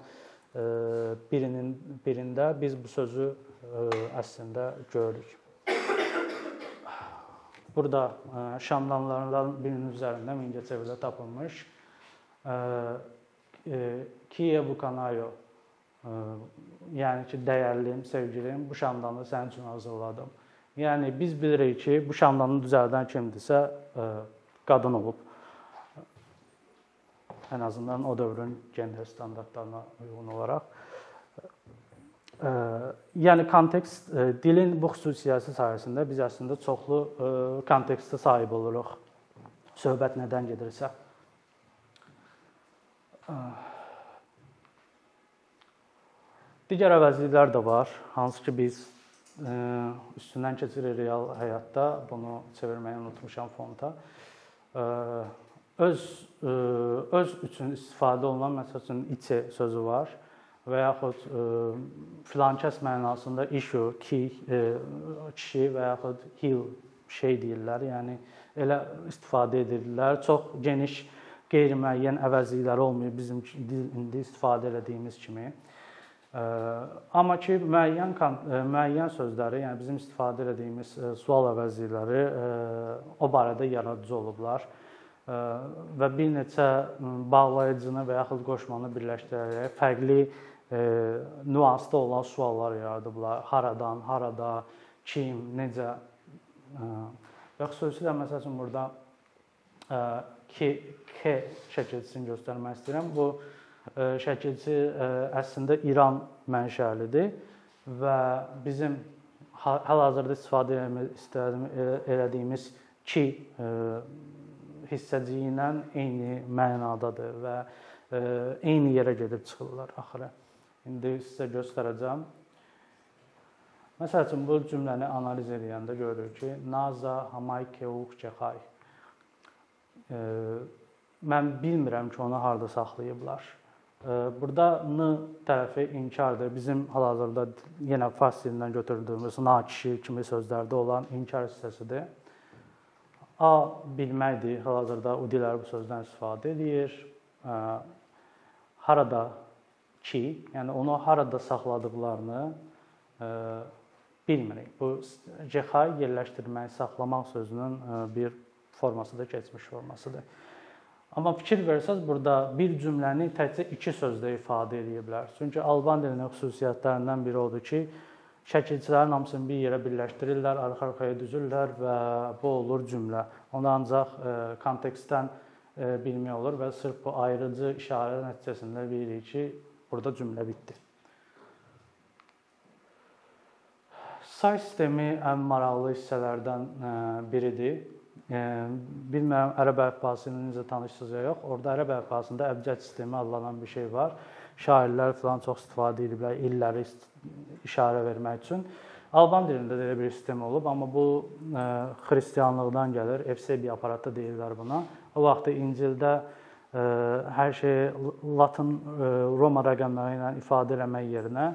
birinin birində biz bu sözü əslində görürük. Burada şamdanlardan birinin üzərində Mingəçevirdə tapılmış Kiye Bukanayo yəni ki, dəyərlim, sevgilim, bu şamdanı sənin üçün hazırladım. Yəni biz bilirik ki, bu şamdanı düzəldən kimdirsə, qadın olub ən azından o dövrün gender standartlarına uyğun olaraq. Yəni kontekst dilin bu xüsusiyyəti sayəsində biz əslində çoxlu kontekstə sahib oluruq. Söhbət nədən gedirsə. Digər əvəzliklər də var, hansı ki biz üstündən keçirik real həyatda. Bunu çevirməyi unutmuşam fonta öz e, öz üçün istifadə olunan məsəl üçün içe sözü var və yaxud e, filankəs mənasında issue, ki, e, kişi və yaxud heal şey deyirlər. Yəni elə istifadə edirlər. Çox geniş qeyri-müəyyən əvəzlikləri olmuyor bizim indi istifadə etdiyimiz kimi. Amma ki müəyyən müəyyən sözləri, yəni bizim istifadə etdiyimiz sual əvəzlikləri o barədə yaradıcı olublar və bir neçə bağlayıcını və yaxud qoşmanı birləşdirərək fərqli nüansda olan suallar yaradıblar. Haradan, harada, kim, necə və xüsusilə məsəl üçün burada ki K şəkilçisini göstərmək istəyirəm. Bu şəkilçi əslində İran mənşəlidir və bizim hal-hazırda istifadə etdiyimiz ki hissəciyi ilə eyni mənadadır və eyni yerə gedib çıxırlar axıra. İndi sizə göstərəcəm. Məsəl üçün bu cümləni analiz edəndə görürük ki, Naza Hamaykeuq Cəxay. Mən bilmirəm ki, onu harda saxlayıblar. Burada n tərəfi inkardır. Bizim hal-hazırda yenə fars dilindən götürdüyümüz nakişi kimi sözlərdə olan inkar hissəsidir. A bilməkdir. Hal-hazırda udilər bu sözdən istifadə edir. Harada ki, yəni onu harada saxladıqlarını bilmirik. Bu cəxay yerləşdirmək, saxlamaq sözünün bir formasıdır, keçmiş formasıdır. Amma fikir versəz burada bir cümləni təkcə iki sözlə ifadə edə bilər. Çünki Alban dilinin xüsusiyyətlərindən biri odur ki, şəkilçilərin hamısını bir yerə birləşdirirlər, arxa-arxaya düzürlər və bu olur cümlə. Onu ancaq kontekstdən bilmək olur və sırf bu ayrıcı işarə nəticəsində bilirik ki, burada cümlə bitdi. Say sistemi ən maraqlı hissələrdən biridir. Bilmirəm ərəb əlifbası ilə necə tanışsınız ya yox. Orda ərəb əlifbasında əbcəd sistemi adlanan bir şey var. Şairlər falan çox istifadə ediblər illəri işarə vermək üçün. Alban dilində də elə bir sistem olub, amma bu xristianlıqdan gəlir. Efsebi aparatı deyirlər buna. O vaxt İncildə hər şeyi latın Roma rəqəmləri ilə ifadə etmək yerinə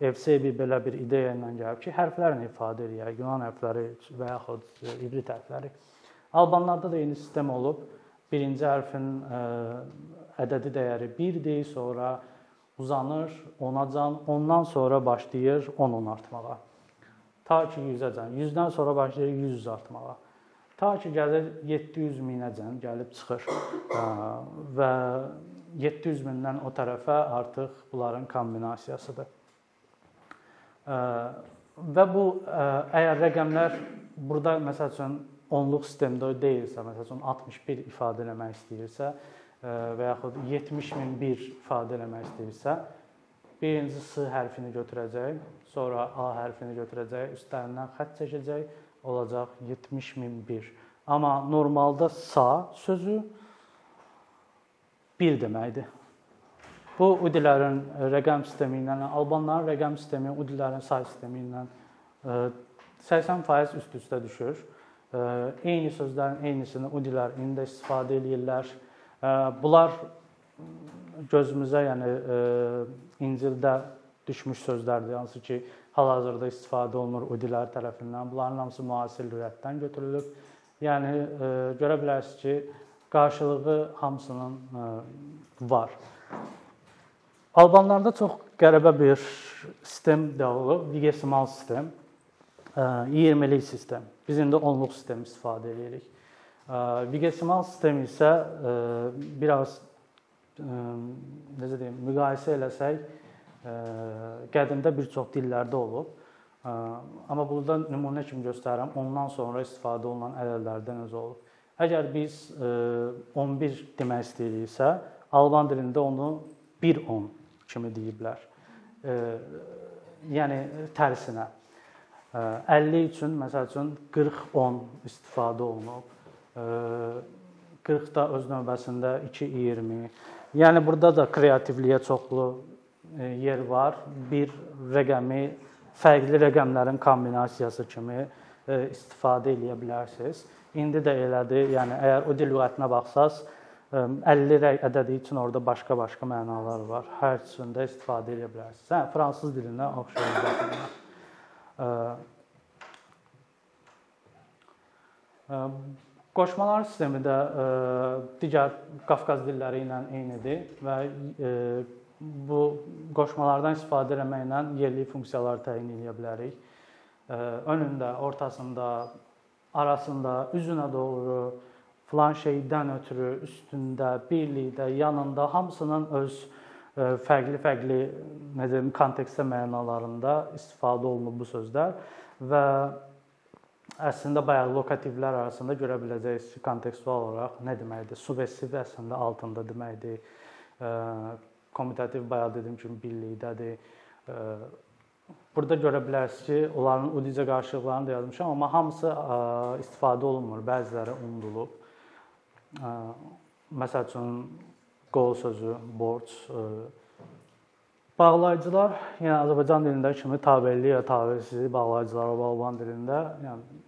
Efsebi belə bir ideya ilə gəlib ki, hərflərlə ifadə edir, Yunan hərfləri və yaxud ibrit hərfləri. Albanlarda da eyni sistem olub. Birinci hərfin e, ədədi dəyəri 1-dir, sonra uzanır 10-acan, ondan sonra başlayır 10-10 artmağa. Ta ki 100-əcən. 100-dən sonra başlayır 100 artmağa. Ta ki gəlir 700 minəcən gəlib çıxır. E, və 700 mindən o tərəfə artıq bunların kombinasiyasıdır. E, və bu əgər rəqəmlər burada məsəl üçün onluq sistemdə deyilsə, məsələn 61 ifadə eləmək istəyirsə və yaxud 70001 ifadə eləmək istəyirsə, birinci S hərfini götürəcək, sonra A hərfini götürəcək, üstlərindən xətt çəkəcək, olacaq 70001. Amma normalda sa sözü 1 deməkdir. Bu udilərin rəqəm sistemi ilə, albanların rəqəm sistemi udilərin say sistemi ilə 80% e, üst-üstə düşür eyni sözlərin eynisini udilər indi də istifadə eləyirlər. Bunlar gözümüzə, yəni İncildə düşmüş sözlərdir, hansı ki, hal-hazırda istifadə olunur udilər tərəfindən. Bunların hamısı müasir lüğətdən götürülüb. Yəni görə bilərsiniz ki, qarşılığı hamısının var. Albanlarda çox qəribə bir sistem olub, vigesimal sistem. 20-lik sistem. Biz indi onluq sistem istifadə edirik. Vigesimal sistem isə biraz necə deyim, müqayisə eləsək, qədimdə bir çox dillərdə olub. Amma burada nümunə kimi göstərirəm, ondan sonra istifadə olunan ədədlərdən özü olub. Əgər biz 11 demək istəyiriksə, alban dilində onu 1-10 kimi deyiblər. Yəni tərsinə. 50 üçün məsəl üçün 40-10 istifadə olunub. 40 da öz növbəsində 2-20. Yəni burada da kreativliyə çoxlu e, yer var. Bir rəqəmi fərqli rəqəmlərin kombinasiyası kimi e, istifadə edə bilərsiniz. İndi də elədir. Yəni əgər o dil lüğətinə baxsaz 50 ədədi üçün orada başqa-başqa mənalar var. Hər üçündə istifadə edə bilərsiniz. Hə, fransız dilinə oxşayır. Qoşmalar sistemi də digər Qafqaz dilləri ilə eynidir və bu qoşmalardan istifadə etməklə yerli funksiyalar təyin edə bilərik. Önündə, ortasında, arasında, üzünə doğru, filan şeydən ötürü, üstündə, birlikdə, yanında hamısının öz fərqli-fərqli nə deyim, kontekstdə mənalarında istifadə olunub bu sözlər və əslində bayaq lokativlər arasında görə biləcəksiniz kontekstual olaraq nə deməkdir? Subessiv əslində altında deməkdir. Kommutativ bayaq dediyim kimi birlikdədir. Burada görə bilərsiniz ki, onların udicə qarşılıqlarını da yazmışam, amma hamısı istifadə olunmur. Bəziləri unudulub. məsəl üçün qol sözü, borc Bağlayıcılar, yəni Azərbaycan dilində kimi tabellik və tabelsizlik bağlayıcılar var Alban dilində, yəni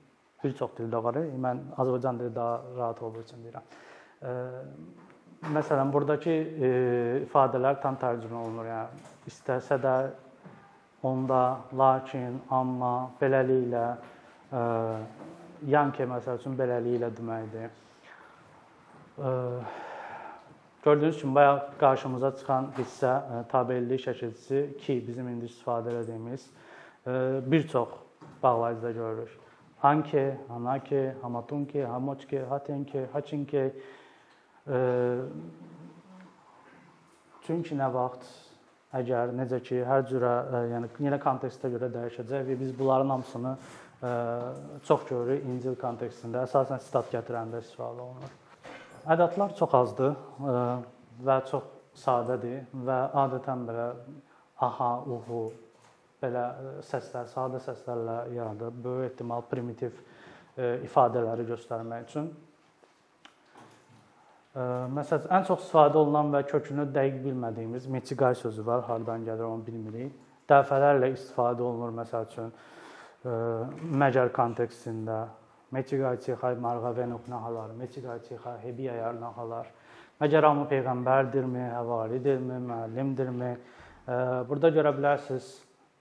bir çox dildə var. Mən Azərbaycan dili daha rahat olduğu üçün deyirəm. Məsələn, burdakı ifadələr tam tərcümə olunur. Yəni istəsə də onda, lakin, amma, beləliklə, yanke məsəl üçün beləliklə deməkdir. Gördüyünüz kimi bayaq qarşımıza çıxan hissə e, tabellik şəkilçisi ki, bizim indi istifadə etdiyimiz e, bir çox bağlayıcıda görürük. Hanke, hanake, hamatunke, hamoçke, hatenke, haçinke. E, çünki nə vaxt, əgər necə ki, hər cürə, yəni yenə kontekstə görə dəyişəcək və biz bunların hamısını çox görürük İncil kontekstində, əsasən sitat gətirəndə istifadə olunur. Ədədlər çox azdır və çox sadədir və adətən belə aha, uhu belə səslər, sadə səslərlə yaradır. Böyük ehtimal primitiv ifadələri göstərmək üçün. Məsələn, ən çox istifadə olunan və kökünü dəqiq bilmədiyimiz meçiqay sözü var, hardan gəlir onu bilmirik. Dəfələrlə istifadə olunur məsəl üçün məgər kontekstində Meçiqayçıxa Marğavenok nahalar, Meçiqayçıxa Hebiyayar nahalar. Məgər hamı peyğəmbərdirmi, həvaridirmi, müəllimdirmi? Burada görə bilərsiniz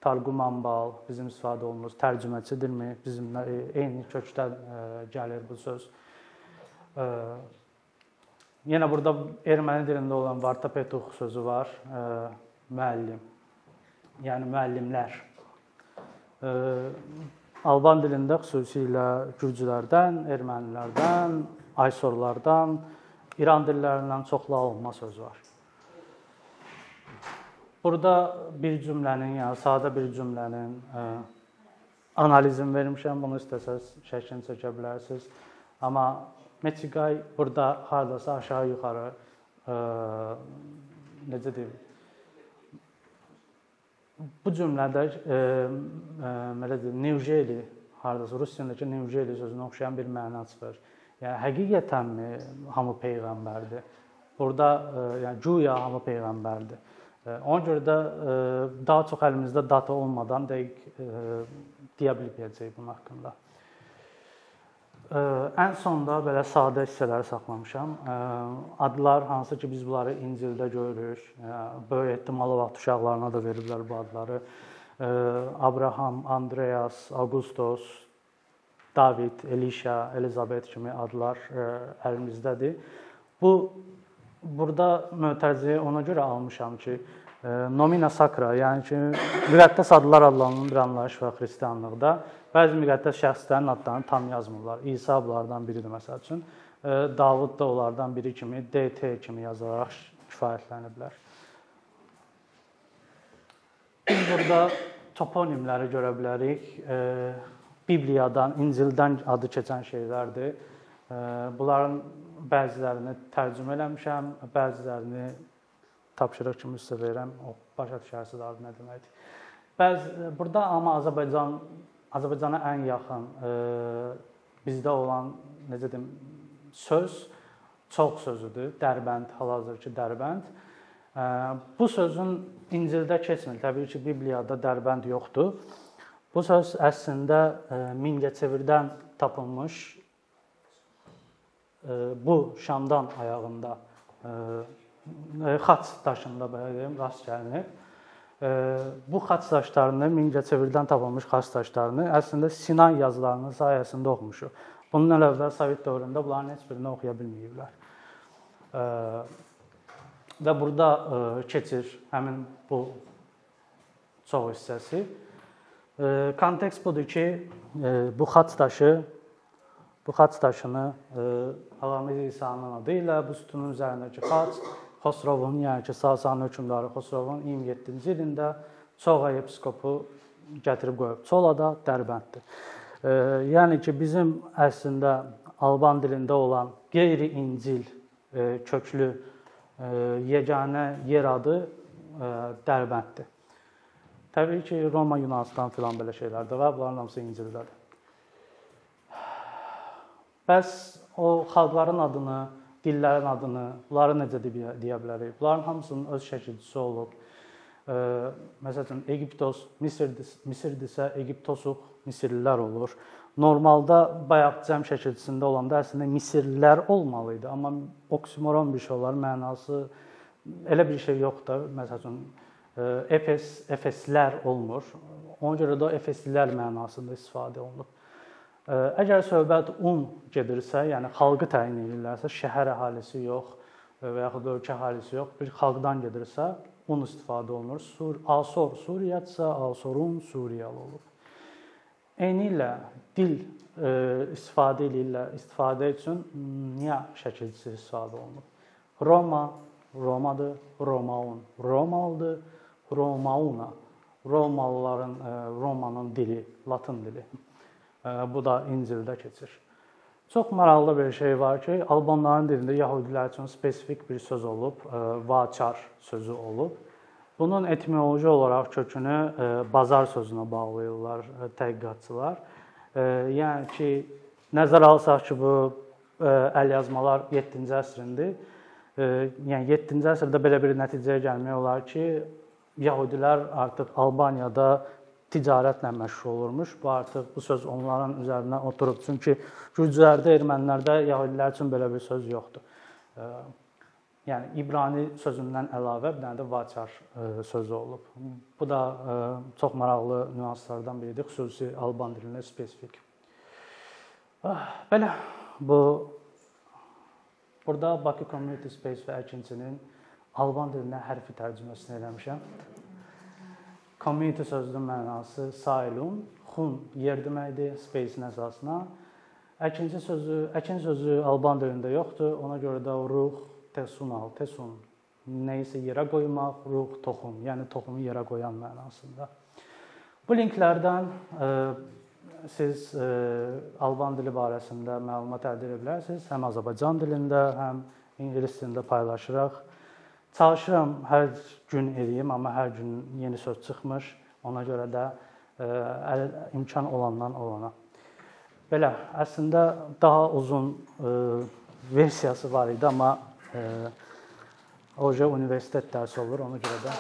Targum Ambal bizim istifadə olunur, tərcüməçidirmi? Bizim eyni kökdən gəlir bu söz. Yenə burada erməni dilində olan Vartapetuх sözü var, müəllim. Yəni müəllimlər. Alban dilində xüsusilə gürcülərdən, ermənilərdən, aysorlardan, İran dillərindən çoxlu alınma söz var. Burada bir cümlənin, yəni sadə bir cümlənin ə, analizini vermişəm. Bunu istəsəz şəklini çəkə bilərsiniz. Amma Meçiqay burada hardasa aşağı-yuxarı ə, necə deyim, bu cümlədə e, e, belə deyim, nevjeli hardasa rus dilindəki nevjeli sözünə oxşayan bir məna çıxır. Yəni həqiqətənmi hamı peyğəmbərdir? Burada e, yəni güya hamı peyğəmbərdir. Ona görə də daha çox əlimizdə data olmadan dəqiq deyə bilməyəcəyik bunun haqqında. Ən sonda belə sadə hissələri saxlamışam. Adlar hansı ki biz bunları İncildə görürük. Böyük ehtimal vaxt uşaqlarına da veriblər bu adları. Abraham, Andreas, Augustos, David, Elisha, Elizabet kimi adlar əlimizdədir. Bu burada mötərizəyə ona görə almışam ki, nomina sacra, yəni ki, müqəddəs adlar adlanan bir anlayış var xristianlıqda. Bəzi müqəddəs şəxslərin adlarını tam yazmırlar. İsa bunlardan biridir məsəl üçün. Davud da onlardan biri kimi DT kimi yazaraq kifayətləniblər. Biz burada toponimləri görə bilərik. Bibliyadan, İncildən adı keçən şeylərdir. Bunların bəzilərini tərcümə eləmişəm, bəzilərini tapşırıq kimi sizə verirəm. O başa düşərsiniz adı nə deməkdir. Bəzi burada amma Azərbaycan Azərbaycana ən yaxın e, bizdə olan necə deyim söz çox sözüdür. Dərbənd, hal-hazırki Dərbənd. E, bu sözün İncildə keçmir. Təbii ki, Bibliyada Dərbənd yoxdur. Bu söz əslində e, Mingəçevirdən tapılmış bu Şamdan ayağında xaç daşında belə deyim rast gəlinir bu xaç daşlarını Mingəçevirdən tapılmış xaç daşlarını əslində Sinan yazılarının sayəsində oxumuşuq. Bundan əvvəl Sovet dövründə bunların heç birini oxuya bilməyiblər. Və burada keçir həmin bu çox hissəsi. Kontekst budur ki, bu xaç daşı bu xaç daşını Ağamir İsa'nın adı ilə bu sütunun üzərindəki xaç Xosrovun, yəni ki, Sasani hökmdarı Xosrovun 27-ci ilində Çoğa yepiskopu gətirib qoyub. Çola da Dərbənddir. E, yəni ki, bizim əslində Alban dilində olan qeyri-İncil e, köklü e, yeganə yer adı e, Dərbənddir. Təbii ki, Roma, Yunanıstan filan belə şeylər də var. Bunların hamısı İncildədir. Bəs o xalqların adını dillərin adını, bunları necə deyə bilərik? Bunların hamısının öz şəkilçisi olub. E, məsələn, Eqiptos, Misir Misirdirsə Eqiptosuq, Misirlilər olur. Normalda bayaq cəm şəkilçisində olanda əslində Misirlilər olmalı idi, amma oksimoron bir şey olar, mənası elə bir şey yoxdur. Məsələn, Efes, Efeslər olmur. Ona görə də Efeslilər mənasında istifadə olunub. Əgər söhbət un gedirsə, yəni xalqı təyin edirlərsə, şəhər əhalisi yox və yaxud ölkə əhalisi yox, bir xalqdan gedirsə, un istifadə olunur. Sur, Asor Suriyadsa, Asorun Suriyalı olub. Eyni ilə dil e, istifadə edirlər. İstifadə üçün niyə şəkilçisi istifadə olunub? Roma Romadır, Romaun Romalıdır, Romauna Romalıların e, Romanın dili, Latın dili. Bu da İncildə keçir. Çox maraqlı bir şey var ki, albanların dilində yəhudilər üçün spesifik bir söz olub, vaçar sözü olub. Bunun etimoloji olaraq kökünü bazar sözünə bağlayırlar tədqiqatçılar. Yəni ki, nəzərə alsaq ki, bu əlyazmalar 7-ci əsrindir. Yəni 7-ci əsrdə belə bir nəticəyə gəlmək olar ki, yəhudilər artıq Albaniyada ticarətlə məşğul olurmuş. Bu artıq bu söz onların üzərinə oturub. Çünki gürcülərdə, ermənilərdə yəhudilər üçün belə bir söz yoxdur. Yəni İbrani sözündən əlavə bir dənə də vaçar sözü olub. Bu da çox maraqlı nüanslardan biridir, xüsusi alban dilində spesifik. Ah, belə bu burada Bakı Community Space və əkinçinin alban dilinə hərfi tərcüməsini eləmişəm. Community sözünün mənası sailun, xun yer deməkdir, space-in əsasına. Əkinci sözü, əkin sözü alban dilində yoxdur. Ona görə də ruh, tesunal, tesun nə isə yerə qoymaq, ruh, toxum, yəni toxumu yerə qoyan mənasında. Bu linklərdən ə, e, siz ə, e, alban dili barəsində məlumat əldə edə bilərsiniz. Həm Azərbaycan dilində, həm ingilis dilində paylaşırıq. Çalışıram hər gün eləyim, amma hər gün yeni söz çıxmır. Ona görə də ə, e, imkan olandan olana. Belə, əslində daha uzun ə, e, versiyası var idi, amma ə, e, oje universitet dərsi olur, ona görə də